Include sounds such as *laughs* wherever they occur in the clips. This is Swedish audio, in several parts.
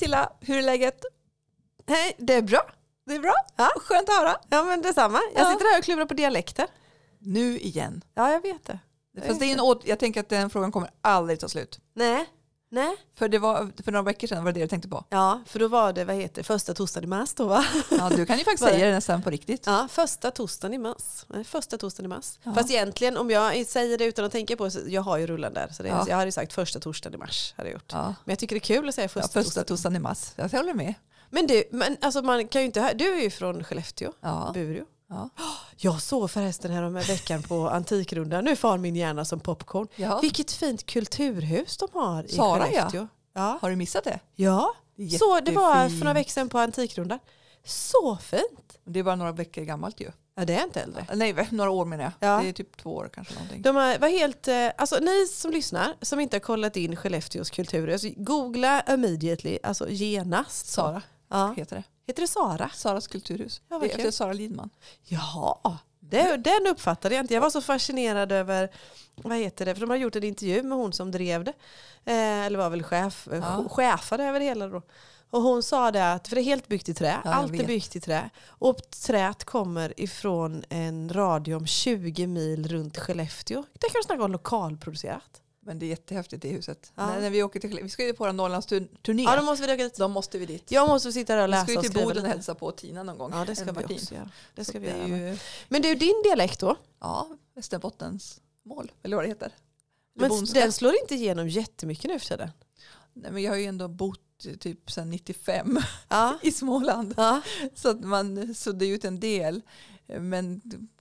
Silla, hur är läget? Hej, det är bra. Det är bra. Ja. Skönt att höra. Ja men detsamma. Jag Ja. sitter här och klurar på dialekter. Nu igen. Ja jag vet det. Fast det är en åt- jag tänker att den frågan kommer aldrig ta slut. Nej. Nej. För, det var, för några veckor sedan var det det du tänkte på. Ja, för då var det, vad heter första torsdagen i mars då va? Ja, du kan ju faktiskt *laughs* säga det nästan på riktigt. Ja, första torsdagen i mars. Första torsdagen i mars. Ja. Fast egentligen om jag säger det utan att tänka på det, så jag har ju rullan där. Så det, Ja. jag hade ju sagt första torsdagen i mars. Hade jag gjort. Ja. Men jag tycker det är kul att säga Ja, första, första torsdagen. i mars. Jag håller med. Men du, men alltså man kan ju inte, du är ju från Skellefteå, Ja. Bureå. Ja. Jag såg förresten här om veckan på Antikrundan, nu far min hjärna som popcorn. Ja. Vilket fint kulturhus de har i Sara, ja. Skellefteå. Ja. Har du missat det? ja. Så det var för några veckor sedan på Antikrundan. Så fint. Det är bara några veckor gammalt ju. Ja, det är inte äldre. Nej, några år menar jag. Ja. Det är typ två år kanske någonting. De var helt, eh, alltså ni som lyssnar, som inte har kollat in Skellefteås kultur, alltså googla immediately, alltså genast. Sara Ja. heter det. Heter det Sara? Saras kulturhus. Ja, det är Sara Lidman. Jaha, det, den uppfattade jag inte. Jag var så fascinerad över, vad heter det, för de har gjort en intervju med hon som drev det. Eh, eller var väl chef, eh, Ja. chefade över det hela då. Och hon sa det att, för det är helt byggt i trä, jag allt är vet. byggt i trä. Och träet kommer ifrån en radie om 20 mil runt Skellefteå. Det kan du snacka om lokalproducerat. Men det är jättehäftigt det huset. Ja. När, när vi, åker till, vi ska ju på vår Norrlandsturné. Ja, då måste vi åka dit. Då måste vi dit. Jag måste sitta där och vi läsa ska ju till Boden och hälsa på Tina någon gång. Ja, det ska En vi Martin. också göra. Det Så ska vi det är göra. ju, Men du, din dialekt då? ja, Västerbottens mål, eller vad det heter. Men Bonska. den slår inte igenom jättemycket nu för tiden. Nej, men jag har ju ändå bott typ sedan 95 Ja. *laughs* i Småland. ja. Så att man suddar ut en del. Men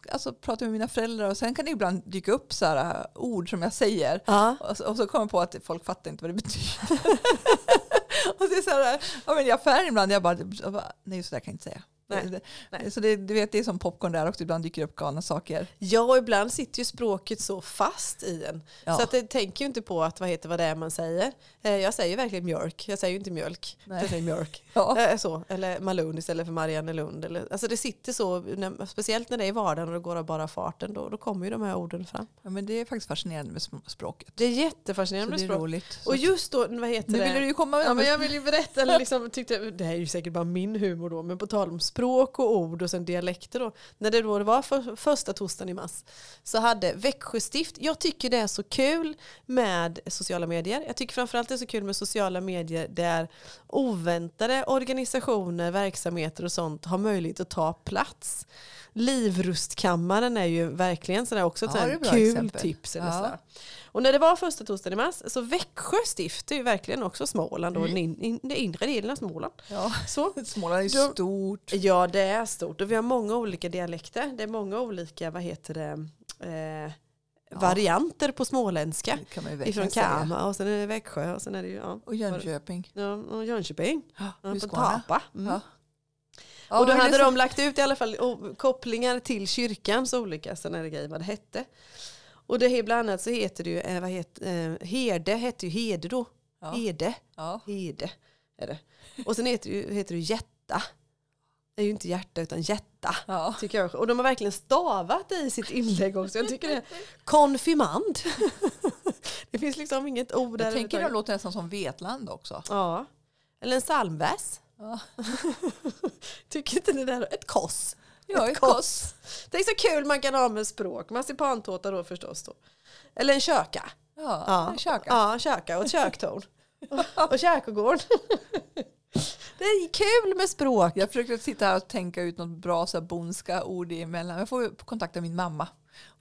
alltså, pratar med mina föräldrar och sen kan det ibland dyka upp så här, äh, ord som jag säger. ja. Och så, och så kommer jag på att folk fattar inte vad det betyder. *laughs* och det är så här, ja, men i affären ibland, jag bara, jag bara nej så där kan jag inte säga. Nej, nej. Så det, du vet, det är som popcorn där också, ibland dyker det upp galna saker. Ja, och ibland sitter ju språket så fast i en. Ja. Så att det tänker ju inte på att vad heter vad det är man säger. Eh, Jag säger verkligen mjölk, jag säger ju inte mjölk. Nej. Jag säger mjölk. *laughs* Ja. Eh, Så, eller Malun istället för Marianne Lund. Eller, alltså det sitter så, när, speciellt när det är i vardagen och det går av bara farten, då, då kommer ju de här orden fram. ja, men det är faktiskt fascinerande med språket. Det är jättefascinerande med är språk. roligt. Så Och just då, vad heter nu det? ville du ju komma med Ja, men jag vill ju berätta, eller liksom, tyckte, det här är ju säkert bara min humor då, men på tal om språk språk och ord och sen dialekter då. När det då var för, första torsdagen i mars så hade Växjö stift, jag tycker det är så kul med sociala medier. Jag tycker framförallt det är så kul med sociala medier där oväntade organisationer, verksamheter och sånt har möjlighet att ta plats. Livrustkammaren är ju verkligen sådär också ett Ja, kul exempel. tips. Eller Ja. Och när det var första torsdagen i mars, så Växjö stift är ju verkligen också Småland och Mm. den, in, in, den inre delen av Småland. Ja. Så. *laughs* Småland är ju Då- stort. Ja, det är stort och vi har många olika dialekter. Det är många olika, vad heter det, eh, Ja. varianter på småländska. Ifrån. Kama och sen är det Växjö och sen är det ju, ja, Och Jönköping. ja och Jönköping. Ja, på. Tapa. Mm. Ja. Ja, och då hade så- de lagt ut i alla fall kopplingar till kyrkans olika sådana här grejer, vad det hette. Och det bland annat så heter det ju, eh, vad heter, eh, Herde hette ju Hede då. Ja. Hede, Ja. Hede är det. Och sen heter ju, heter det Jätta. Det är ju inte hjärta utan jätta. Ja. Tycker jag. Och de har verkligen stavat det i sitt inlägg också. Jag tycker det är *laughs* konfirmand. det finns liksom inget ord där. Jag tänker det låter nästan som Vetlanda också. Ja. Eller en psalmvers. Ja, *laughs* Tycker inte det där? Ett koss. ja Ett ett kors. Det är så kul man kan ha med språk. Marsipantårta då förstås. Då. Eller en köka. Ja, Ja, en köka. Ja, köka och ett köktorn. och, och *laughs* det är kul med språk. Jag försökte sitta här och tänka ut något bra så här, bondska ord emellan. Jag får kontakta min mamma.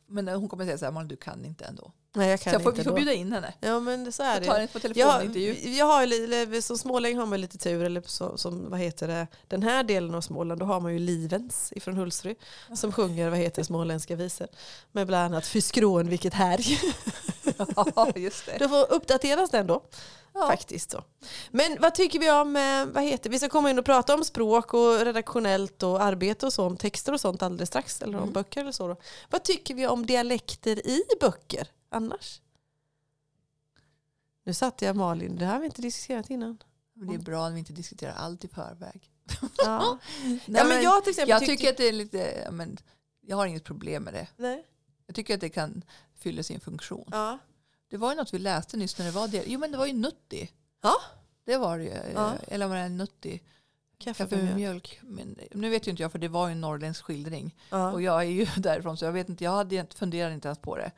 Men hon kommer säga så här, "Malin, du kan inte ändå. Nej, jag Så kan jag får, inte vi får då. bjuda in henne. Ja men så är Jag det. ju. henne på Jag, telefonintervju. jag har, ju li- som smålänning har man lite tur, eller så, som, vad heter det, den här delen av Småland, då har man ju Livens ifrån Hultsfred som sjunger vad heter småländska visor. Med bland annat Fyskrån vilket härj. *laughs* Ja, just det. Då får uppdateras den då. Ja. Faktiskt så. Men vad tycker vi om, eh, vad heter vi ska komma in och prata om språk och redaktionellt och arbete och så, om texter och sånt alldeles strax, eller om Mm. böcker eller så. Då. Vad tycker vi om dialekter i böcker annars? Nu satte jag Malin, det här har vi inte diskuterat innan. Det är bra när vi inte diskuterar allt i förväg. Ja, *laughs* Nej, ja men jag till exempel jag tyckte- tycker att det är lite, men, jag har inget problem med det. Nej. Jag tycker att det kan fylla sin funktion. Ja. Det var ju något vi läste nyss när det var det. Jo men det var ju Nutti. Ja. Det var det ju. Ja. Eller var det en nuttig Kaffe, kaffe med mjölk. Men, nu vet ju inte jag för det var ju en norrländsk skildring. Ja. Och jag är ju *laughs* därifrån så jag vet inte, jag hade, funderade inte ens på det.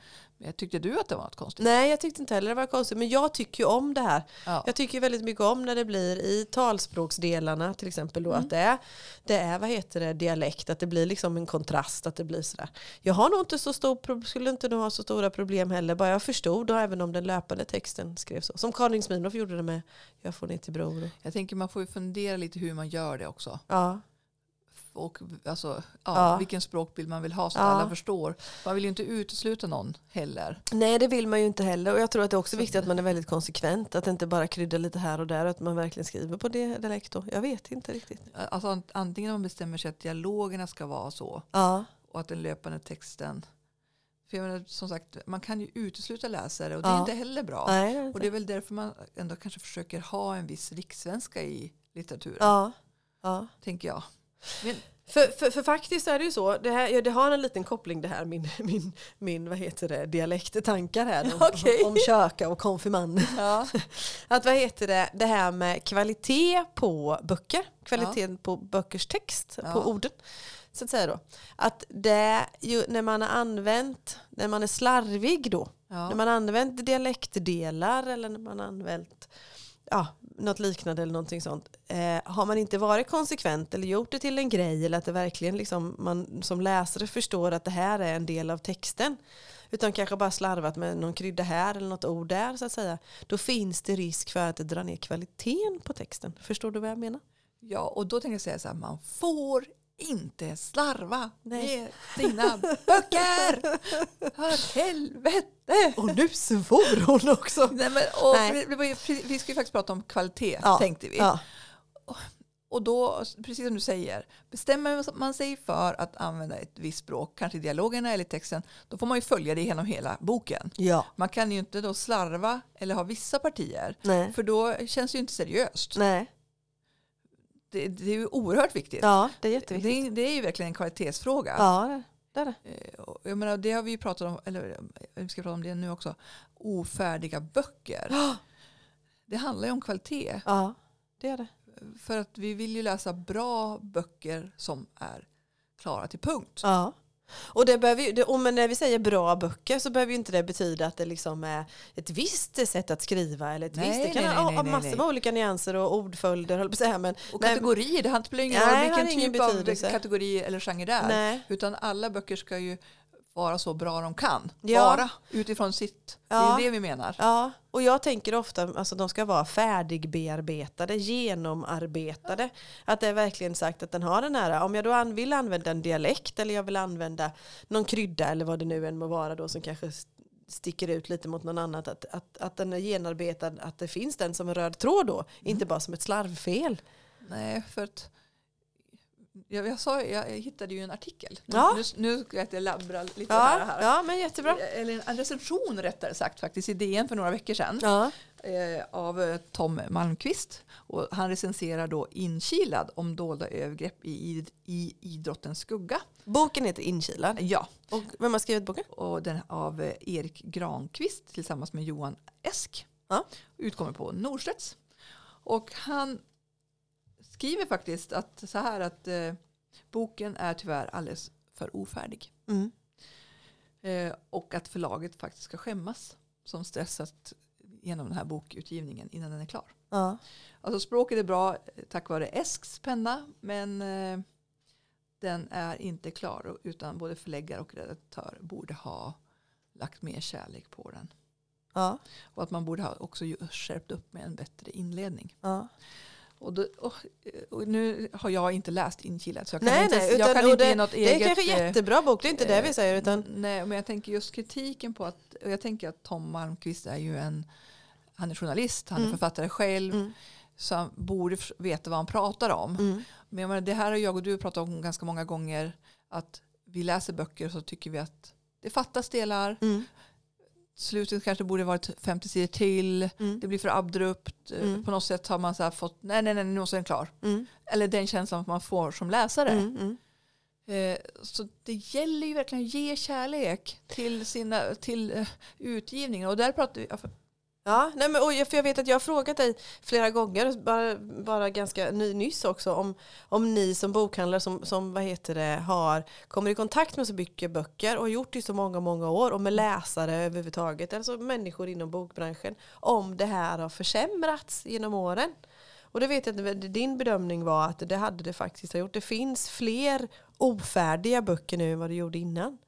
Men tyckte du att det var något konstigt? Nej, jag tyckte inte heller det var konstigt. Men jag tycker ju om det här. Ja. Jag tycker väldigt mycket om när det blir i talspråksdelarna till exempel då Mm. att det är, det är vad heter det, dialekt, att det blir liksom en kontrast, att det blir sådär. Jag har nog inte så stor, skulle inte nog ha så stora problem heller, bara jag förstod och även om den löpande texten skrevs så. Som Karin Smirnoff gjorde det med Jag får ner till bror. Jag tänker man får ju fundera lite hur man gör det också. Ja, Och alltså, ja, Ja. vilken språkbild man vill ha så att Ja. alla förstår. Man vill ju inte utesluta någon heller. Nej det vill man ju inte heller och jag tror att det är också Så- viktigt att man är väldigt konsekvent. Att inte bara krydda lite här och där att man verkligen skriver på det dialekt då. Jag vet inte riktigt. Alltså, ant- antingen man bestämmer sig att dialogerna ska vara så Ja, och att den löpande texten. För jag menar, som sagt, man kan ju utesluta läsare och det är Ja. inte heller bra. nej, det inte. Och det är väl därför man ändå kanske försöker ha en viss rikssvenska i litteraturen. ja, ja. Tänker jag. Men, För, för, för faktiskt är det ju så, det, här, ja, det har en liten koppling det här, min, min, min vad heter det, dialekttankar här om, *laughs* Okej. om köka och konfirmand. ja. *laughs* Att vad heter det, det här med kvalitet på böcker, kvaliteten på böckers text, Ja. på orden. Så att säga då. Att det ju, när man har använt, när man är slarvig då, när Ja. man har använt dialektdelar eller när man har använt ja, något liknande eller någonting sånt. Eh, har man inte varit konsekvent eller gjort det till en grej eller att det verkligen liksom man som läsare förstår att det här är en del av texten utan kanske bara slarvat med någon krydda här eller något ord där så att säga. Då finns det risk för att det drar ner kvaliteten på texten. Förstår du vad jag menar? ja, och då tänker jag säga så här, man får inte slarva Nej. med sina böcker. För helvete! Och nu svor hon också. Nej, men, och, Nej. vi ska ju faktiskt prata om kvalitet, Ja. tänkte vi. Ja, Och då, precis som du säger, bestämmer man sig för att använda ett visst språk, kanske i dialogerna eller texten, då får man ju följa det genom hela boken. ja. Man kan ju inte då slarva eller ha vissa partier, Nej. för då känns det ju inte seriöst. Nej. Det, det är ju oerhört viktigt. Ja, det är det, jätteviktigt. är, det är ju verkligen en kvalitetsfråga. Ja, det är det. Eh, Jag menar, det har vi ju pratat om, eller vi ska prata om det nu också, ofärdiga böcker. Det handlar ju om kvalitet. Ja, det är det. För att vi vill ju läsa bra böcker som är klara till punkt. Ja. Och, det behöver, ju- det, och men när vi säger bra böcker så behöver ju inte det betyda att det liksom är ett visst sätt att skriva. Eller ett Nej, visst, det kan nej, ha nej, ha nej, massor nej. med olika nyanser och ordföljder. Höll på säga, men, Och men- kategorier, det spelar ingen Nej, roll det vilken har typ av betydelse. kategori eller genre det är. nej. Utan alla böcker ska ju vara så bra de kan. Ja. Vara utifrån sitt. Ja. Det är det vi menar. Ja, och jag tänker ofta att alltså, de ska vara färdigbearbetade, genomarbetade. Att det är verkligen sagt att den har den här, om jag då vill använda en dialekt eller jag vill använda någon krydda eller vad det nu än må vara då som kanske st- sticker ut lite mot någon annat. Att, att, att den är genomarbetad, att det finns den som en röd tråd då, inte bara som ett slarvfel. Nej, för att jag, jag, sa, jag, hittade ju en artikel. Nu, Ja. nu, nu ska jag labbra lite Ja, här. här. ja men jättebra. Eller en, en recension rättare sagt faktiskt i DN för några veckor sedan. Ja, eh, av eh, Tom Malmqvist. Och han recenserar då Inkilad om dolda övergrepp i, id- i idrottens skugga. boken heter Inkilad. Ja, Och vem har skrivit boken? och den av eh, Erik Granqvist tillsammans med Johan Esk. Ja. Utkommer på Norstedts. Och han skriver faktiskt att så här att eh, boken är tyvärr alldeles för ofärdig. Mm. Eh, och att förlaget faktiskt ska skämmas som stressat genom den här bokutgivningen innan den är klar. Ja. Alltså språket är bra eh, tack vare Esks penna men eh, den är inte klar utan både förläggare och redaktör borde ha lagt mer kärlek på den. Ja. Och att man borde ha också skärpt upp med en bättre inledning. Ja. Och, då, och, och nu har jag inte läst Inkilad så jag kan Nej, inte, nej, jag utan, kan och inte det, ge något det eget. är kanske eh, jättebra bok, det är inte det vi säger. Utan, Nej, men jag tänker just kritiken på att, och jag tänker att Tom Malmqvist är ju en, han är journalist, han är Mm. författare själv, Mm. så han borde veta vad han pratar om. mm. Men jag menar, det här har jag och du pratat om ganska många gånger, att vi läser böcker så tycker vi att det fattas delar, Mm. Slutet kanske borde varit 50 sidor till, Mm. det blir för abrupt, eh, Mm. på något sätt har man så här fått, nej nej nej nu måste den klar. Mm. Eller den känslan man får som läsare. Mm. Mm. Eh, Så det gäller ju verkligen att ge kärlek till, sina, till eh, utgivningen. Och där pratar vi, Ja, nej men, och jag, för jag vet att jag har frågat dig flera gånger, bara, bara ganska ny, nyss också, om, om ni som bokhandlare som, som vad heter det, har, kommer i kontakt med så mycket böcker och har gjort det i så många, många år och med läsare överhuvudtaget, alltså människor inom bokbranschen, om det här har försämrats genom åren. Och det vet jag att din bedömning var att det hade det faktiskt gjort. Det finns fler ofärdiga böcker nu än vad det gjorde innan.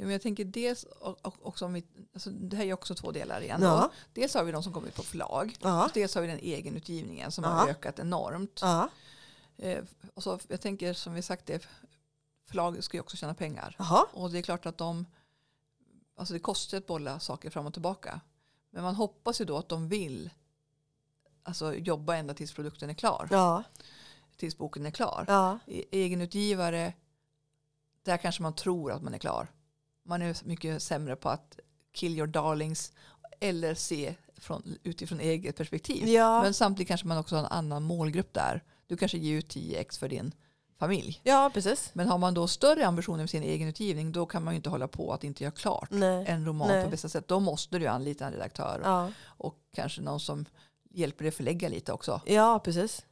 Ja, men jag tänker dels också om vi, alltså det här är också två delar igen. Ja. Dels har vi de som kommer ut på förlag. Ja. Dels har vi den egenutgivningen som Ja. har ökat enormt. Eh, och så, jag tänker som vi sagt det, förlag ska ju också tjäna pengar. Och det är klart att de, alltså det kostar att bolla saker fram och tillbaka. Men man hoppas ju då att de vill alltså jobba ända tills produkten är klar. Tills boken är klar. E- Egenutgivare, där kanske man tror att man är klar. Man är mycket sämre på att kill your darlings eller se från, utifrån eget perspektiv. Ja. Men samtidigt kanske man också har en annan målgrupp där. Du kanske ger ut 10x för din familj. ja, precis. Men har man då större ambitioner med sin egen utgivning då kan man ju inte hålla på att inte göra klart Nej. en roman Nej. på bästa sätt. Då måste du anlita en redaktör Ja. och kanske någon som hjälper dig förlägga lite också. Ja, precis.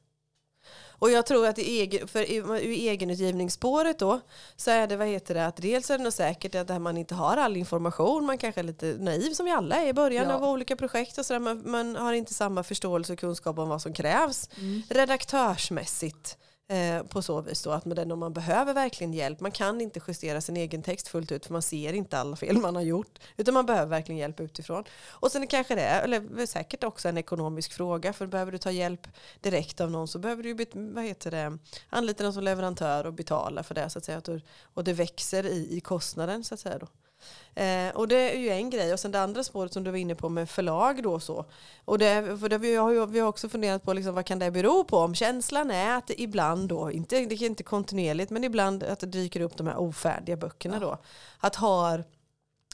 Och jag tror att i egen, för i- egenutgivningsspåret då så är det, vad heter det, att dels är det nog säkert att man inte har all information, man kanske är lite naiv som vi alla är i början Ja. av olika projekt och sådär, man, man har inte samma förståelse och kunskap om vad som krävs Mm. redaktörsmässigt. Eh, på så vis då att om man behöver verkligen hjälp, man kan inte justera sin egen text fullt ut för man ser inte alla fel man har gjort. Utan man behöver verkligen hjälp utifrån. Och sen kanske det är, eller säkert också en ekonomisk fråga, för behöver du ta hjälp direkt av någon så behöver du vad heter det, anlita någon som leverantör och betala för det så att säga. Och det växer i, i kostnaden så att säga då. Eh, och det är ju en grej. Och sen det andra spåret som du var inne på med förlag då så. Och det, för det, vi, har ju, vi har också funderat på liksom, vad kan det bero på? Om känslan är att ibland då, inte, det är inte kontinuerligt, men ibland att det dyker upp de här ofärdiga böckerna då. Att har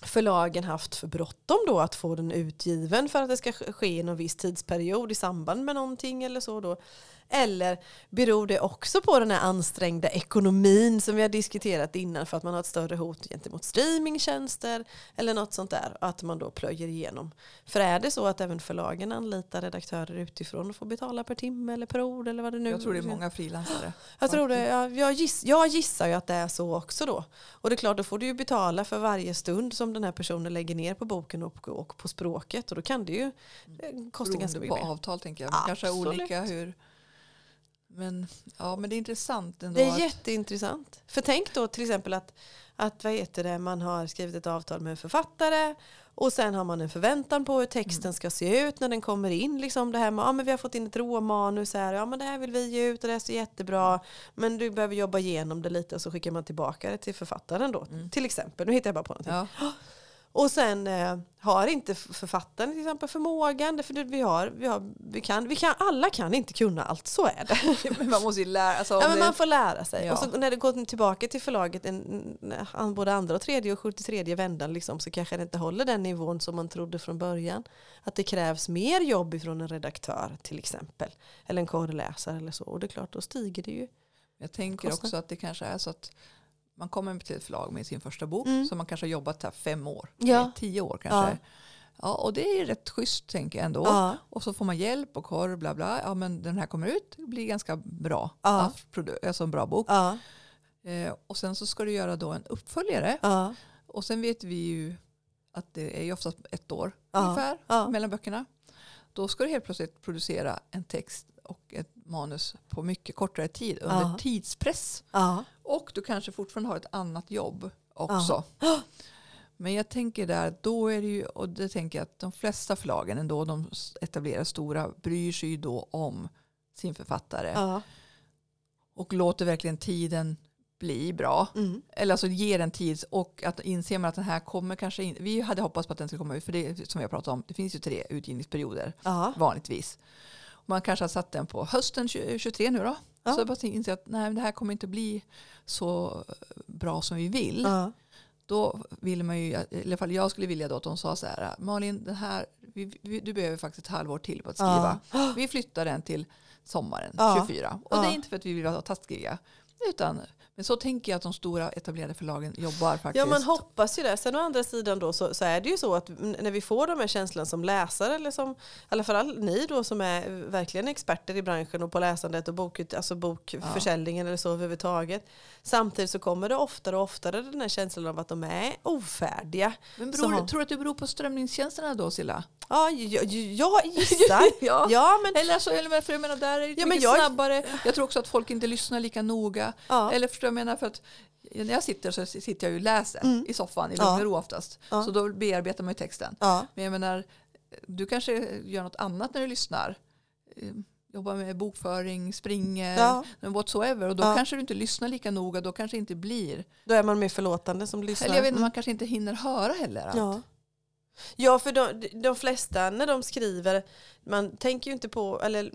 förlagen haft för bråttom då att få den utgiven för att det ska ske i någon viss tidsperiod i samband med någonting eller så då. Eller beror det också på den här ansträngda ekonomin som vi har diskuterat innan för att man har ett större hot gentemot streamingtjänster eller något sånt där att man då plöjer igenom. För är det så att även förlagen anlitar redaktörer utifrån och får betala per timme eller per ord eller vad det nu Jag tror det är många frilansare. jag tror det. Jag, jag, giss, jag gissar ju att det är så också då. Och det är klart, då får du ju betala för varje stund som den här personen lägger ner på boken och, och på språket. Och då kan det ju eh, kosta ganska Beroende mycket på mer. avtal tänker jag. Men kanske Absolut. olika hur. Men, ja, men det är intressant ändå. Det är att- jätteintressant. För tänk då till exempel att, att vad heter det, man har skrivit ett avtal med en författare och sen har man en förväntan på hur texten ska se ut när den kommer in. Liksom det här med, ja men vi har fått in ett råmanus här, ja men det här vill vi ge ut och det här ser jättebra. Men du behöver jobba igenom det lite och så skickar man tillbaka det till författaren då. Till exempel, nu hittar jag bara på någonting. Ja, Och sen eh, har inte författaren till exempel förmågan, för vi, har, vi, har, vi, kan, vi kan, alla kan inte kunna allt, så är det. *laughs* men man måste ju lära alltså, om Ja, men man får lära sig. Ja. Och så när det går tillbaka till förlaget, en, både andra och tredje och 73 vändan, liksom, så kanske det inte håller den nivån som man trodde från början. Att det krävs mer jobb ifrån en redaktör till exempel. Eller en korreläsare eller så. Och det är klart, då stiger det ju. Jag tänker också att det kanske är så att man kommer till ett förlag med sin första bok Mm. som man kanske har jobbat här fem år, Ja. tio år kanske. Ja. och det är rätt schysst tänker jag ändå. Ja. Och så får man hjälp och korr, bla bla. Ja men den här kommer ut, det blir ganska bra. Ja. Alltså en bra bok. Ja. Eh, och sen så ska du göra då en uppföljare. Ja. Och sen vet vi ju att det är ju oftast ett år Ja. ungefär Ja. mellan böckerna. Då ska du helt plötsligt producera en text och ett manus på mycket kortare tid under Ja. tidspress. Ja. Och du kanske fortfarande har ett annat jobb också. *gasps* Men jag tänker där, då är det ju, och det tänker jag att de flesta förlagen ändå, de etablerar stora, bryr sig ju då om sin författare. Ja. Och låter verkligen tiden bli bra. Mm. Eller alltså ger den tid och att inser man att den här kommer kanske in. Vi hade hoppats på att den skulle komma ut, för det som vi har pratat om, det finns ju tre utgivningsperioder Ja. vanligtvis. Man kanske har satt den på hösten 2023 nu då. Ja. Så bara inser att nej, det här kommer inte bli så bra som vi vill. Ja. Då vill man ju, i alla fall jag skulle vilja då att de sa så här, Malin, den här, vi, vi, du behöver faktiskt ett halvår till på att skriva. Vi flyttar den till sommaren Ja. 24. Och Ja. det är inte för att vi vill vara taskiga, utan Men så tänker jag att de stora etablerade förlagen jobbar faktiskt. Ja man hoppas ju det. Sen å andra sidan då så, så är det ju så att när vi får de här känslorna som läsare eller som, i alla fall ni då som är verkligen experter i branschen och på läsandet och bok, alltså bokförsäljningen ja. eller så överhuvudtaget. Samtidigt så kommer det oftare och oftare den här känslan av att de är ofärdiga. Men beror, har... tror du att det beror på strömningstjänsterna då Silla? Ja, jag, jag gissar. *laughs* ja. ja, men... Eller alltså, för jag menar, där är det ja, mycket jag... snabbare. Jag tror också att folk inte lyssnar lika noga. Ja. Eller förstår jag menar, för att när jag sitter så sitter jag och läser mm. i soffan i lugn och ro oftast. Så då bearbetar man ju texten. Men jag menar, du kanske gör något annat när du lyssnar. Eh, jobbar med bokföring, springer, ja. whatsoever. Och då ja. kanske du inte lyssnar lika noga. Då kanske det inte blir. Då är man mer förlåtande som lyssnar. Eller jag vet inte, mm. man kanske inte hinner höra heller. Allt. Ja. Ja, för de, de flesta när de skriver, man tänker ju inte på, eller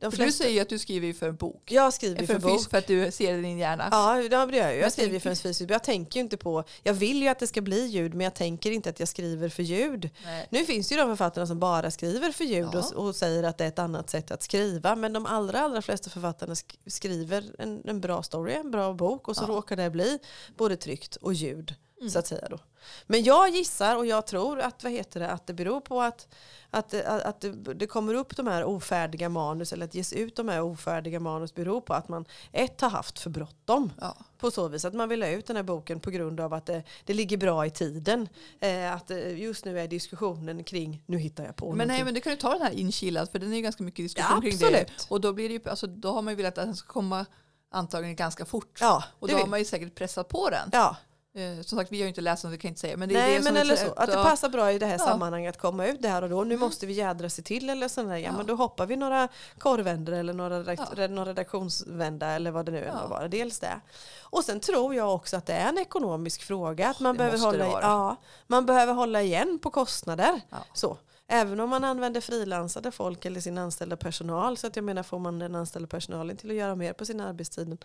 de flesta... Du säger ju att du skriver för en bok. Jag skriver för, en bok. För att du ser det i din hjärna. Ja, det gör jag. Jag skriver för en fysisk Jag tänker ju inte på, jag vill ju att det ska bli ljud men jag tänker inte att jag skriver för ljud. Nej. Nu finns det ju de författarna som bara skriver för ljud ja. och, och, säger att det är ett annat sätt att skriva. Men de allra, allra flesta författarna skriver en, en bra story, en bra bok och så ja. råkar det bli både tryckt och ljud. Mm. Så att säga då. Men jag gissar och jag tror att, vad heter det, att det beror på att, att, att, att det, det, kommer upp de här ofärdiga manus eller att ges ut de här ofärdiga manus beror på att man ett har haft för bråttom. Ja. På så vis att man vill ha ut den här boken på grund av att det, det ligger bra i tiden. Eh, att eh, just nu är diskussionen kring, nu hittar jag på Men någonting. nej men du kan ju ta den här inkilad för den är ju ganska mycket diskussion ja, kring det. Och då, blir det ju, alltså, då har man ju velat att den ska komma antagligen ganska fort. Ja, och då har man ju säkert pressat på den. Ja. Eh, som sagt, vi har ju inte läst den, vi kan inte säga. Men det Nej, är det men eller så. Att det passar bra i det här ja. sammanhanget att komma ut där och då. Nu mm. måste vi jädra sig till eller sådär. Ja, ja, men då hoppar vi några korrvändor eller några, redakt ja. några redaktionsvända eller vad det nu ja. vara. Dels det. Och sen tror jag också att det är en ekonomisk fråga. Att man, behöver hålla, ja, man behöver hålla igen på kostnader. Så. Även om man använder frilansade folk eller sin anställda personal. Så att jag menar får man den anställda personalen till att göra mer på sin arbetstid mm.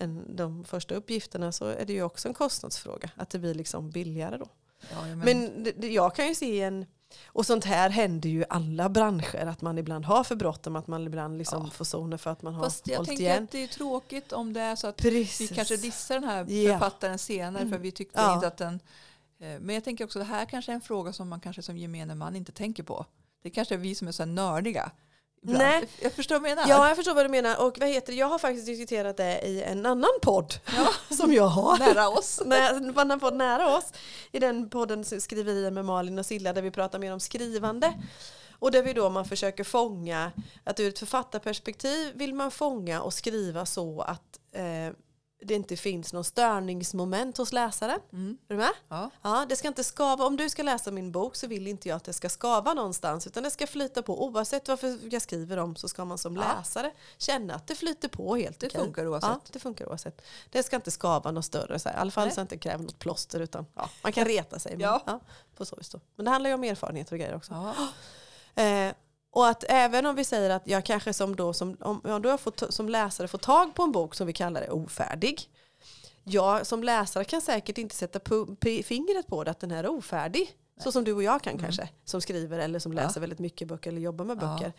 än de första uppgifterna så är det ju också en kostnadsfråga. Att det blir liksom billigare då. Ja, men men det, jag kan ju se en och sånt här händer ju i alla branscher. Att man ibland har för bråttom. Att man ibland liksom ja. får zoner för att man har Fast jag hållit tänker igen. att det är tråkigt om det är så att Precis. vi kanske dissar den här författaren senare. Mm. För vi tyckte ja. inte att den men jag tänker också det här kanske är en fråga som man kanske som gemene man inte tänker på. Det kanske är vi som är så nördiga. Ibland. Nej. Jag förstår vad du menar. Ja, jag förstår vad du menar. Och vad heter det? Jag har faktiskt diskuterat det i en annan podd ja. *laughs* som jag har. Nära oss. *laughs* en annan podd nära oss. I den podden Skriverier med Malin och Silla där vi pratar mer om skrivande. Och där vi då man försöker fånga att ur ett författarperspektiv vill man fånga och skriva så att eh, det inte finns någon störningsmoment hos läsaren. Mm. Är du med? Ja. ja. Det ska inte skava. Om du ska läsa min bok så vill inte jag att det ska skava någonstans utan det ska flyta på. Oavsett varför jag skriver om så ska man som ja. läsare känna att det flyter på helt Det okej. funkar oavsett. Ja, det funkar oavsett. Det ska inte skava något större. Så här. I alla fall Nej. så att det inte kräver något plåster utan ja, man kan reta sig. Men, ja. på så vis Men det handlar ju om erfarenheter och grejer också. Eh, och att även om vi säger att jag kanske som, då, som, om jag då får, som läsare får tag på en bok som vi kallar det ofärdig. Jag som läsare kan säkert inte sätta fingret på det att den här är ofärdig. Så som du och jag kan mm. kanske. Som skriver eller som läser ja. väldigt mycket böcker eller jobbar med böcker.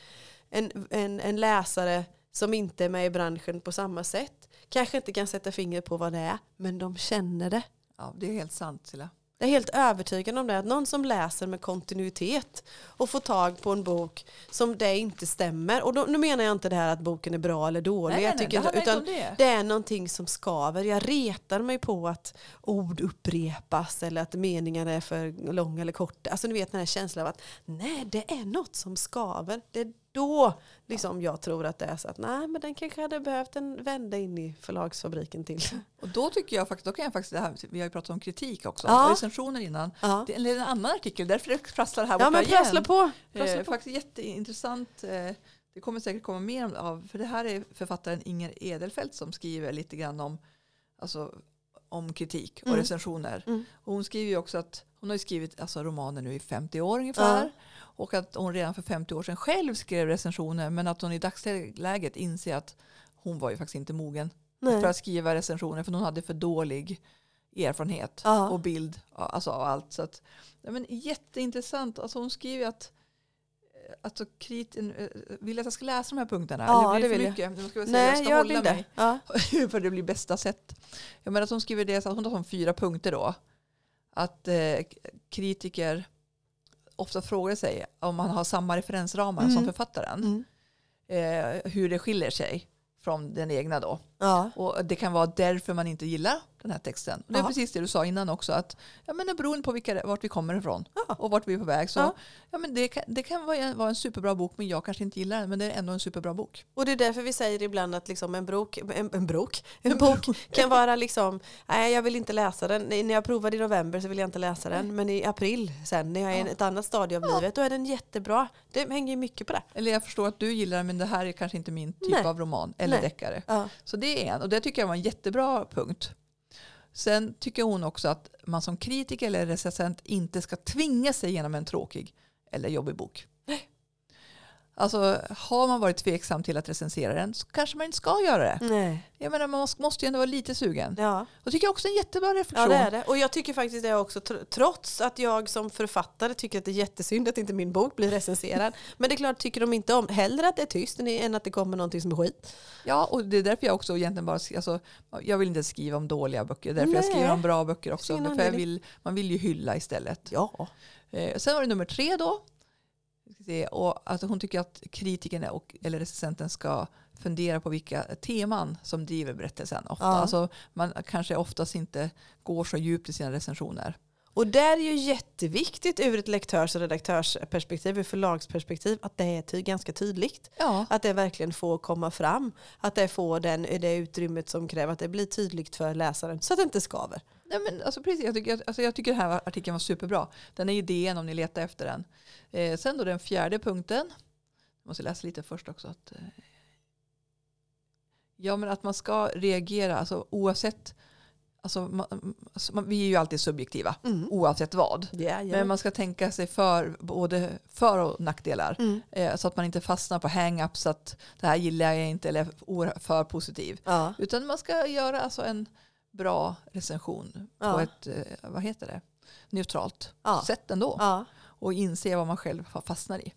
Ja. En, en, en läsare som inte är med i branschen på samma sätt. Kanske inte kan sätta fingret på vad det är. Men de känner det. Ja, det är helt sant Silla. Jag är helt övertygad om det. Att någon som läser med kontinuitet och får tag på en bok som det inte stämmer. Och då, nu menar jag inte det här att boken är bra eller dålig. Nej, nej, nej, tycker, det utan det. det. är någonting som skaver. Jag retar mig på att ord upprepas eller att meningarna är för långa eller korta. Alltså ni vet den här känslan av att nej, det är något som skaver. Det är då liksom jag tror att det är så att nej men den kanske hade behövt en vända in i förlagsfabriken till. Och då tycker jag faktiskt, då kan jag faktiskt, det här, vi har ju pratat om kritik också, ja. recensioner innan. Ja. Det är en annan artikel, därför det prasslar här borta ja, men prassla På, prassla eh, på. Faktiskt jätteintressant. Eh, det kommer säkert komma mer av, för det här är författaren Inger Edelfelt som skriver lite grann om, alltså, om kritik och mm. recensioner. Mm. Och hon skriver ju också att hon har skrivit alltså, romaner nu i 50 år ungefär. Ja. Och att hon redan för 50 år sedan själv skrev recensioner men att hon i dagsläget inser att hon var ju faktiskt inte mogen Nej. för att skriva recensioner för hon hade för dålig erfarenhet ja. och bild alltså av allt. Så att, ja, men jätteintressant. Alltså hon skriver att alltså, krit, eh, vill att jag ska läsa de här punkterna? Ja, Eller blir det för vill mycket? Nu ska jag, säga, jag Nej, ska jag hålla vill det. mig Ja. *laughs* för det blir bästa sätt. Jag menar att hon skriver det, så att hon har som fyra punkter då. Att eh, kritiker ofta frågar sig om man har samma referensramar Mm. som författaren. Mm. Eh, hur det skiljer sig från den egna då. Ja. Och det kan vara därför man inte gillar den här texten. Och det är Ja. precis det du sa innan också. Att, ja, men beror på vilka, vart vi kommer ifrån Ja. och vart vi är på väg. Så, Ja. ja. men det, kan, det kan vara en, vara en superbra bok men jag kanske inte gillar den. Men det är ändå en superbra bok. Och det är därför vi säger ibland att liksom en, brok, en, en, brok, *laughs* en bok kan vara liksom, nej jag vill inte läsa den. När jag provade i november så vill jag inte läsa den. Men i april sen, när jag är i ett annat stadie av livet, då är den jättebra. Det hänger mycket på det. Eller jag förstår att du gillar den men det här är kanske inte min typ Nej. av roman eller Nej. deckare. Så det är en och det tycker jag var en jättebra punkt. Sen tycker hon också att man som kritiker eller recensent inte ska tvinga sig genom en tråkig eller jobbig bok. Alltså har man varit tveksam till att recensera den så kanske man inte ska göra det. Nej. Jag menar man måste- ju ändå vara lite sugen. Ja. Och tycker jag också är en jättebra ja, reflektion. det är det. Och jag tycker faktiskt det också, tr- trots att jag som författare tycker att det är jättesynd att inte min bok blir recenserad. *laughs* Men det är klart, tycker de inte om, hellre att det är tyst än att det kommer någonting som är skit. Ja, och det är därför jag också egentligen bara alltså, jag vill inte skriva om dåliga böcker. Därför jag Nej. skriver om bra böcker också. För jag vill, man vill ju hylla istället. Ja. Eh, sen var det nummer tre då. Se, Och alltså hon tycker att kritiken och, eller recensenten ska fundera på vilka teman som driver berättelsen. Ofta. Ja. Alltså, man kanske oftast inte går så djupt i sina recensioner. Och där är ju jätteviktigt ur ett lektörs och redaktörsperspektiv, ur förlagsperspektiv, att det är ty- ganska tydligt. Ja, Att det verkligen får komma fram. Att det får den, det utrymmet som kräver att det blir tydligt för läsaren så att det inte skaver. Nej, men alltså, precis, jag, tycker, alltså, jag tycker den här artikeln var superbra. Den är idén om ni letar efter den. Eh, sen då den fjärde punkten. Jag måste läsa lite först också. Att, eh, ja, men att man ska reagera alltså, oavsett. Alltså, man, alltså, man, vi är ju alltid subjektiva oavsett vad. Ja, Men man ska tänka sig för både för och nackdelar. mm. Eh, så att man inte fastnar på hang-ups att det här gillar jag inte eller är för positiv. ja. Utan man ska göra alltså en bra recension Ja. på ett eh, vad heter det? neutralt Ja. sätt ändå. Ja. Och inse vad man själv fa- fastnar i.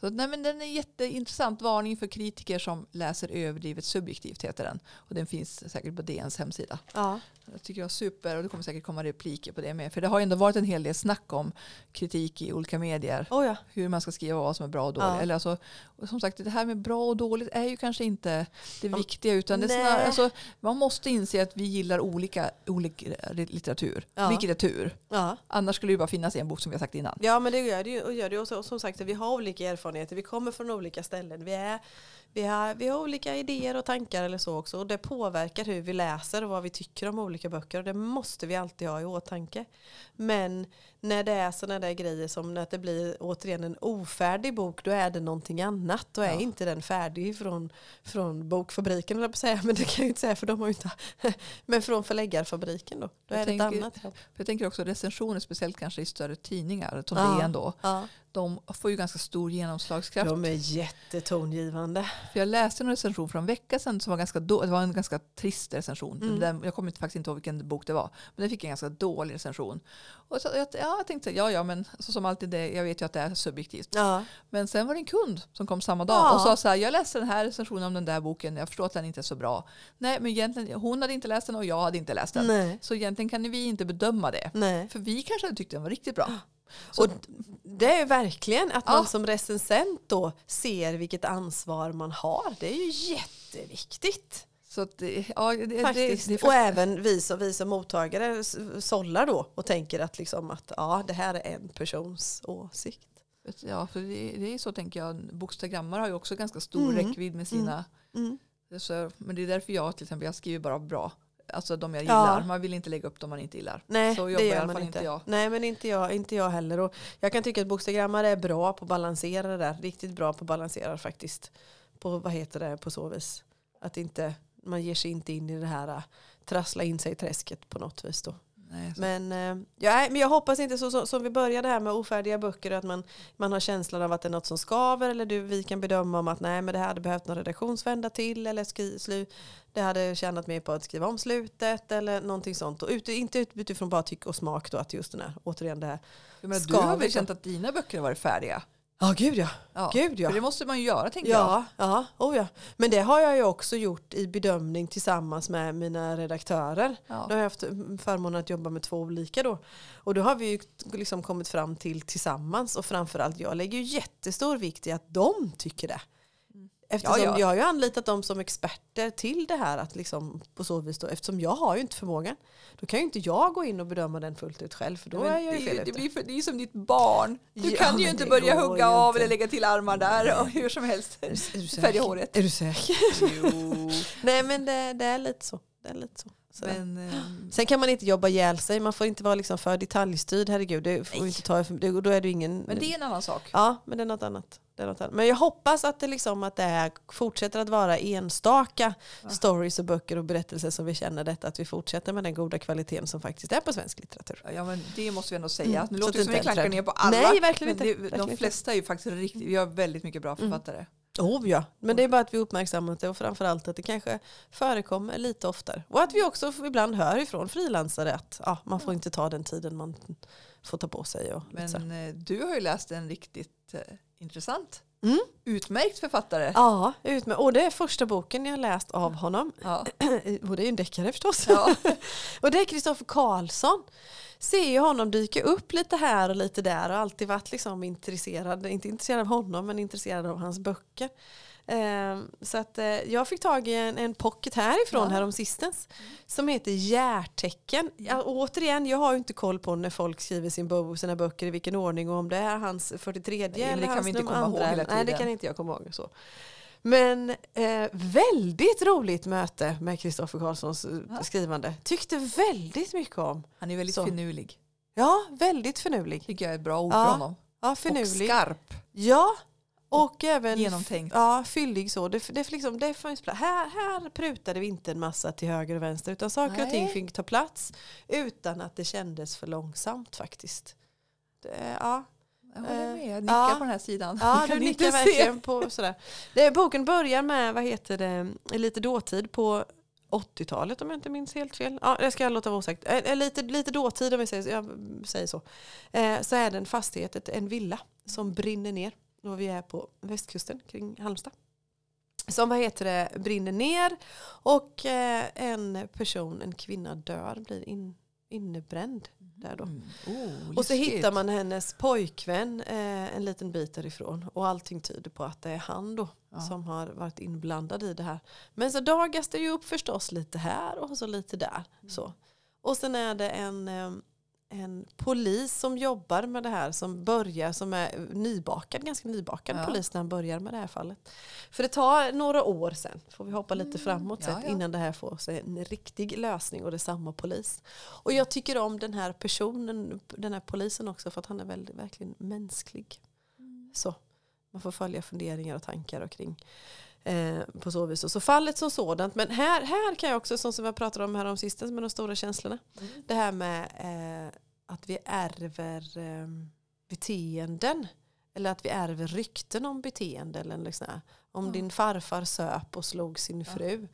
Så, nej, men den är jätteintressant. Varning för kritiker som läser överdrivet subjektivt heter den. Och den finns säkert på DNs hemsida. Ja. Jag tycker jag är super och det kommer säkert komma repliker på det med. För det har ju ändå varit en hel del snack om kritik i olika medier. Oh, ja. Hur man ska skriva vad som är bra och dåligt. Ja. Eller alltså, och som sagt, det här med bra och dåligt är ju kanske inte det viktiga. Utan det snarare, alltså, man måste inse att vi gillar olika, olika litteratur. Ja. Vilket är tur. Ja. Annars skulle det ju bara finnas en bok som vi har sagt innan. ja, men det gör det ju. Och, gör det och som sagt, vi har olika erfarenheter. Vi kommer från olika ställen. Vi, är, vi, har, vi har olika idéer och tankar eller så också. Och det påverkar hur vi läser och vad vi tycker om olika böcker. Och det måste vi alltid ha i åtanke. Men när det är sådana där grejer som när det blir återigen en ofärdig bok, då är det någonting annat. Då är Ja. inte den färdig från, från bokfabriken, eller på att säga. Men det kan jag inte säga för de har ju inte. *laughs* Men från förläggarfabriken då. Då Jag är det ett tänker- annat. För jag tänker också recensioner, speciellt kanske i större tidningar, som Ja. DN då. Ja. De får ju ganska stor genomslagskraft. De är jättetongivande. För jag läste en recension för en vecka sedan som var ganska då, det var en ganska trist recension. Mm. Den, jag kommer faktiskt inte ihåg vilken bok det var. Men den fick en ganska dålig recension. Och så, jag, ja, jag tänkte, ja ja men så som alltid det, jag vet ju att det är subjektivt. Ja. Men sen var det en kund som kom samma dag Ja. och sa så här, jag läste den här recensionen om den där boken, jag förstår att den inte är så bra. Nej men egentligen, hon hade inte läst den och jag hade inte läst den. Nej. Så egentligen kan vi inte bedöma det. Nej. För vi kanske hade tyckt den var riktigt bra. *gasps* Så, Och det är verkligen att Ja. man som recensent då ser vilket ansvar man har. Det är ju jätteviktigt. det- ja, det, Faktiskt. det, och även vi som, vi som mottagare sållar då och tänker att, liksom att ja, det här är en persons åsikt. Ja, för det, är så tänker jag. Bokstagrammar har ju också ganska stor Mm. räckvidd med sina. Mm. Så, men det är därför jag till exempel, jag skriver bara bra. Alltså de jag Ja. gillar. Man vill inte lägga upp de man inte gillar. Nej, så det jobbar i gör alla man fall inte. jag. Nej, men inte jag, inte jag heller. Och jag kan tycka att bokstagrammare är bra på att balansera det där. Riktigt bra på att balansera faktiskt. På, vad heter det, på så vis. Att inte, man ger sig inte in i det här äh, trassla in sig i träsket på något vis då. Nej. Men, eh, ja, men jag hoppas inte så, så som vi började här med ofärdiga böcker att man, man har känslan av att det är något som skaver eller du, vi kan bedöma om att nej men det här hade behövt någon redaktionsvända till eller skri, slu, det hade tjänat mer på att skriva om slutet eller någonting sånt. Och ut, inte ut- utifrån bara tycke och smak då att just den här, återigen det här. jag du har väl känt att dina böcker har varit färdiga? Ja, gud ja. Ja. Gud ja. För det måste man ju göra tänker jag. Ja, ja, oh ja. Men det har jag ju också gjort i bedömning tillsammans med mina redaktörer. Ja. Då har jag haft förmånen att jobba med två olika då. Och då har vi ju liksom kommit fram till tillsammans och framförallt jag lägger ju jättestor vikt i att de tycker det. Eftersom Ja, ja. jag har ju anlitat dem som experter till det här att liksom på så vis då, eftersom jag har ju inte förmågan. Då kan ju inte jag gå in och bedöma den fullt ut själv för då Men är jag ju det, fel det, ute. blir för, det är som ditt barn. Du Ja, kan ju inte börja hugga av inte. eller lägga till armar där och hur som helst. Färga håret. Är du säker? Jo. *laughs* Nej men det, det är lite så. Det är lite så. Men, ehm, Sen kan man inte jobba ihjäl sig, man får inte vara liksom för detaljstyrd, herregud. Det får Nej. inte ta, det, då är det ingen... men det är en annan sak. Ja, men det är något annat. Men jag hoppas att det, liksom, att det är, fortsätter att vara enstaka Ja. stories och böcker och berättelser som vi känner detta, att vi fortsätter med den goda kvaliteten som faktiskt är på svensk litteratur. Ja men det måste vi ändå säga. Mm, Nu låter det som vi klankar ner på alla. Nej, verkligen inte. Det, Verkligen de flesta är ju faktiskt riktigt, vi har väldigt mycket bra Mm. författare. Oh ja, men det är bara att vi uppmärksammar det och framförallt att det kanske förekommer lite oftare. Och att vi också ibland hör ifrån frilansare att ja, man får inte ta den tiden man får ta på sig. Och. Men eh, du har ju läst en riktigt eh, intressant, Mm. utmärkt författare. Ja, ut med. och det är första boken jag läst av honom. Ja. *clears throat* Och det är ju en deckare förstås. Ja. *laughs* och det är Kristoffer Karlsson. Ser ju honom dyka upp lite här och lite där och alltid varit liksom intresserad, inte intresserad av honom men intresserad av hans böcker. Ehm, så att eh, jag fick tag i en, en pocket härifrån Ja. härom sistens som heter Hjärtecken. Ja, och återigen, jag har ju inte koll på när folk skriver sin bo, sina böcker i vilken ordning och om det är hans 43 men det eller hans nummer komma ihåg andra. hela Nej, det tiden. kan inte jag komma ihåg. Så. Men eh, väldigt roligt möte med Kristoffer Karlssons eh, Ja. skrivande. Tyckte väldigt mycket om. Han är väldigt Så. finurlig. Ja, väldigt finurlig. Tycker jag är ett bra ord Ja, för honom. Ja, Och finurlig. skarp. Ja, och även Genomtänkt. Ja, fyllig så. Det, det, liksom, det fanns plats. Här, här prutade vi inte en massa till höger och vänster utan saker och ting fick ta plats utan att det kändes för långsamt faktiskt. Det, ja, Jag håller med, jag Eh, nickar ja. på den här sidan. Ja, du ni nickar verkligen på sådär. Det, boken börjar med, vad heter det, lite dåtid på 80-talet om jag inte minns helt fel. Ja, det ska jag låta vara osagt. Eh, eh, Lite, lite dåtid om jag säger, jag säger så. Eh, så är det en fastighet, en villa som brinner ner. Och vi är på västkusten kring Halmstad. Som vad heter det, brinner ner och eh, en person, en kvinna dör, blir in, innebränd där då. Mm. Oh, Och så hittar man hennes pojkvän eh, en liten bit därifrån. Och allting tyder på att det är han då Ja. som har varit inblandad i det här. Men så dagas det ju upp förstås lite här och så lite där. Mm. Så. Och sen är det en, eh, en polis som jobbar med det här som börjar, som är nybakad, ganska nybakad Ja. polis när han börjar med det här fallet. För det tar några år sen, får vi hoppa lite Mm, framåt ja, sett, ja. innan det här får sig en riktig lösning och det är samma polis. Och jag tycker om den här personen, den här polisen också för att han är väldigt, verkligen mänsklig. Så man får följa funderingar och tankar och kring eh, på så vis. Och så fallet som sådant. Men här, här kan jag också, som som jag pratade om här om sistens med de stora känslorna. Mm. Det här med eh, att vi ärver eh, beteenden. Eller att vi ärver rykten om beteende. Eller liksom, om Ja. din farfar söp och slog sin fru.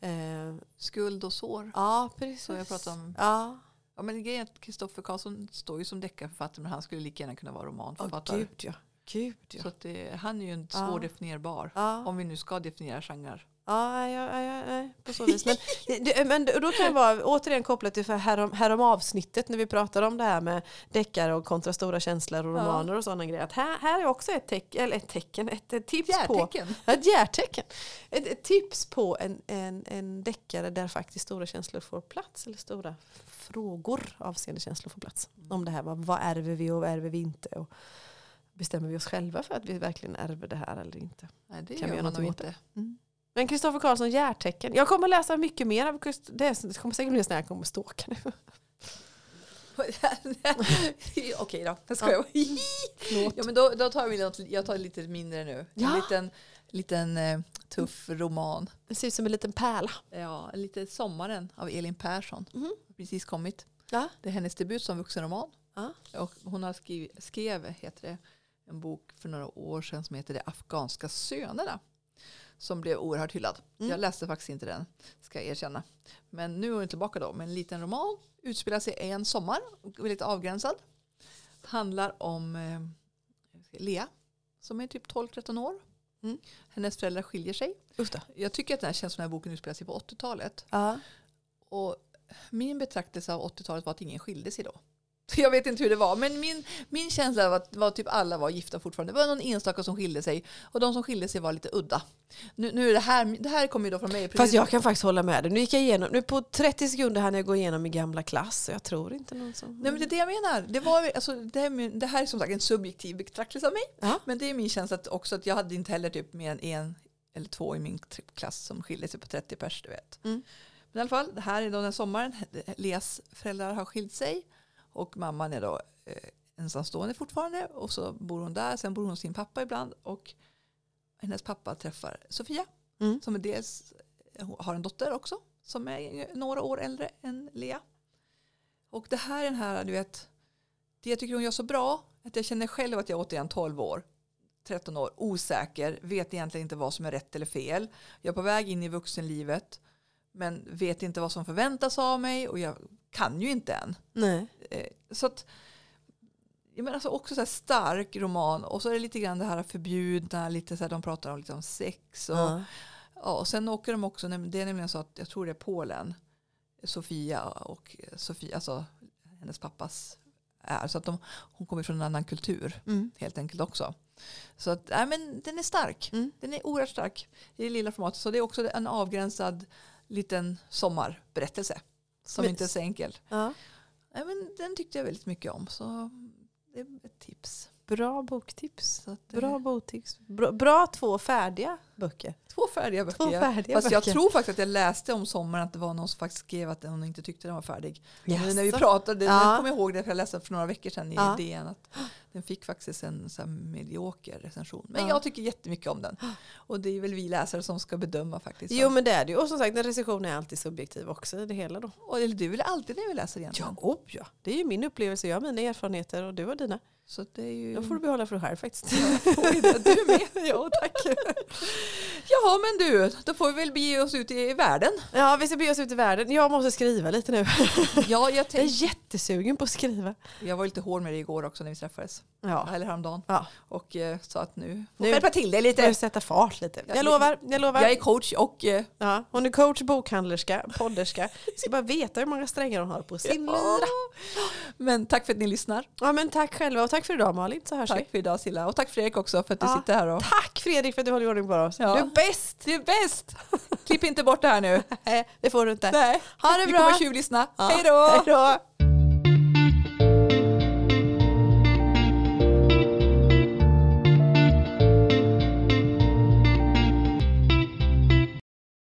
Eh, Skuld och sår. ja, precis. Så jag pratar om- Ja, Ja, men grejen är att Kristoffer Karlsson står ju som deckarförfattare men han skulle lika gärna kunna vara romanförfattare. gud ja. Gud ja. Så det, han är ju en Ja. svårdefinierbar. ja. Om vi nu ska definiera genrer. Ja, ja, ja, ja, på så vis. Men, det, men då kan jag vara återigen kopplat till för härom, härom avsnittet när vi pratade om det här med deckare och kontra stora känslor och Ja. romaner och sådana grejer. Att här, här är också ett, teck, eller ett tecken, ett, ett tips på Hjärtecken. ett hjärtecken. Ett, ett tips på en, en, en deckare där faktiskt stora känslor får plats. Eller stora frågor avseende känslor får plats. Om det här, vad, vad ärver vi och vad ärver vi inte? Och bestämmer vi oss själva för att vi verkligen ärver det här eller inte? Nej, det Kan vi gör göra man inte. Men Kristoffer Karlsson, hjärtecken. Jag kommer läsa mycket mer av Krist- det. kommer säkert bli en sån här jag kommer ståka nu. *laughs* Okej då, jag skojar. *laughs* ja, men då, då tar vi något, jag tar lite mindre nu. Ja. En liten, liten eh, tuff roman. Det ser ut som en liten pärla. Ja, lite Sommaren av Elin Persson. Mhm. Precis kommit. Ja. Det är hennes debut som vuxenroman. Ja. Och hon har skriv, skrev heter det, en bok för några år sedan som heter De afghanska sönerna. Som blev oerhört hyllad. Mm. Jag läste faktiskt inte den, ska jag erkänna. Men nu är hon tillbaka då med en liten roman. Utspelar sig en sommar, väldigt avgränsad. Handlar om eh, Lea som är typ 12-13 år. Mm. Hennes föräldrar skiljer sig. Jag tycker att den här känns som den här boken utspelar sig på 80-talet. Ja. Och min betraktelse av 80-talet var att ingen skilde sig då. *laughs* Jag vet inte hur det var, men min, min känsla var att var typ alla var gifta fortfarande. Det var någon enstaka som skilde sig och de som skilde sig var lite udda. Nu, nu är det här, det här kommer ju då från mig. Fast jag kan faktiskt hålla med dig. Nu gick jag igenom, nu på 30 sekunder hann jag gå igenom min gamla klass. Jag tror inte någon som... Nej men det är det jag menar. Det, var, alltså, det, här, med- det här är som sagt en subjektiv betraktelse av mig. Ja. Men det är min känsla att också att jag hade inte heller typ mer än en eller två i min klass som skilde sig på 30 pers, du vet. Mm. Men i alla fall, det här är då den sommaren. Leas föräldrar har skilt sig och mamman är då eh, ensamstående fortfarande och så bor hon där. Sen bor hon hos sin pappa ibland och hennes pappa träffar Sofia Mm. som är dels hon har en dotter också som är några år äldre än Lea. Och det här är den här, du vet, det jag tycker hon gör så bra, att jag känner själv att jag är återigen 12 år, 13 år, osäker, vet egentligen inte vad som är rätt eller fel. Jag är på väg in i vuxenlivet, men vet inte vad som förväntas av mig och jag kan ju inte än. Nej. Eh, Så att, jag menar alltså också så här stark roman och så är det lite grann det här förbjudna, lite så här, de pratar om, lite om sex och Ja. Ja, och sen åker de också, det är nämligen så att jag tror det är Polen, Sofia och Sofia, alltså hennes pappas är. Så att de, hon kommer från en annan kultur Mm. helt enkelt också. Så att, nej, men den är stark. Mm. Den är oerhört stark i det lilla formatet. Så det är också en avgränsad liten sommarberättelse. Som Men- inte är så enkel. Ja. Nej, men den tyckte jag väldigt mycket om. Så det är ett tips. Bra boktips. Så att, eh, Bra boktips. Bra, bra två färdiga böcker. Två färdiga böcker. Två ja. färdiga Fast jag böcker. tror faktiskt att jag läste om sommaren att det var någon som faktiskt skrev att hon inte tyckte den var färdig. Men när vi pratade, Ja. jag kommer ihåg det för jag läste för några veckor sedan i Ja. DN att den fick faktiskt en så medioker recension. Men Ja. jag tycker jättemycket om den. Och det är väl vi läsare som ska bedöma faktiskt. Jo men det är det ju. Och som sagt en recension är alltid subjektiv också i det hela då. Och, du vill alltid när vi läser Ja, egentligen. oh, ja. Det är ju min upplevelse. Jag har mina erfarenheter och du har dina. Så det är ju... De får du behålla för dig själv faktiskt. Oj, du med. *laughs* ja, tack. *laughs* Jaha men du, då får vi väl bege oss ut i världen. Ja, vi ska bege oss ut i världen. Jag måste skriva lite nu. *laughs* Ja, jag, Jag är jättesugen på att skriva. jag var lite hård med det igår också när vi träffades. Ja. Eller häromdagen. Ja. Och eh, sa att nu får Nu- jag hjälpa till dig Jag lite. sätta fart lite. Jag- Jag lovar. Jag lovar. Jag är coach och eh, Ja, hon är coach, bokhandlerska, podderska. Ska bara veta hur många strängar hon har på sin lyra. Men tack för att ni lyssnar. Ja, men tack själva och tack för idag Malin. Så hörs Tack vi. för idag Silla. Och tack Fredrik också för att du Ja. sitter här. Och... Tack Fredrik för att du håller ordning på oss. Ja. Du är bäst. Det är bäst! Klipp inte bort det här nu. *laughs* Nej, det får du inte. Nej. Ha det Vi bra. kommer tjuvlyssna. Ja. Hej då.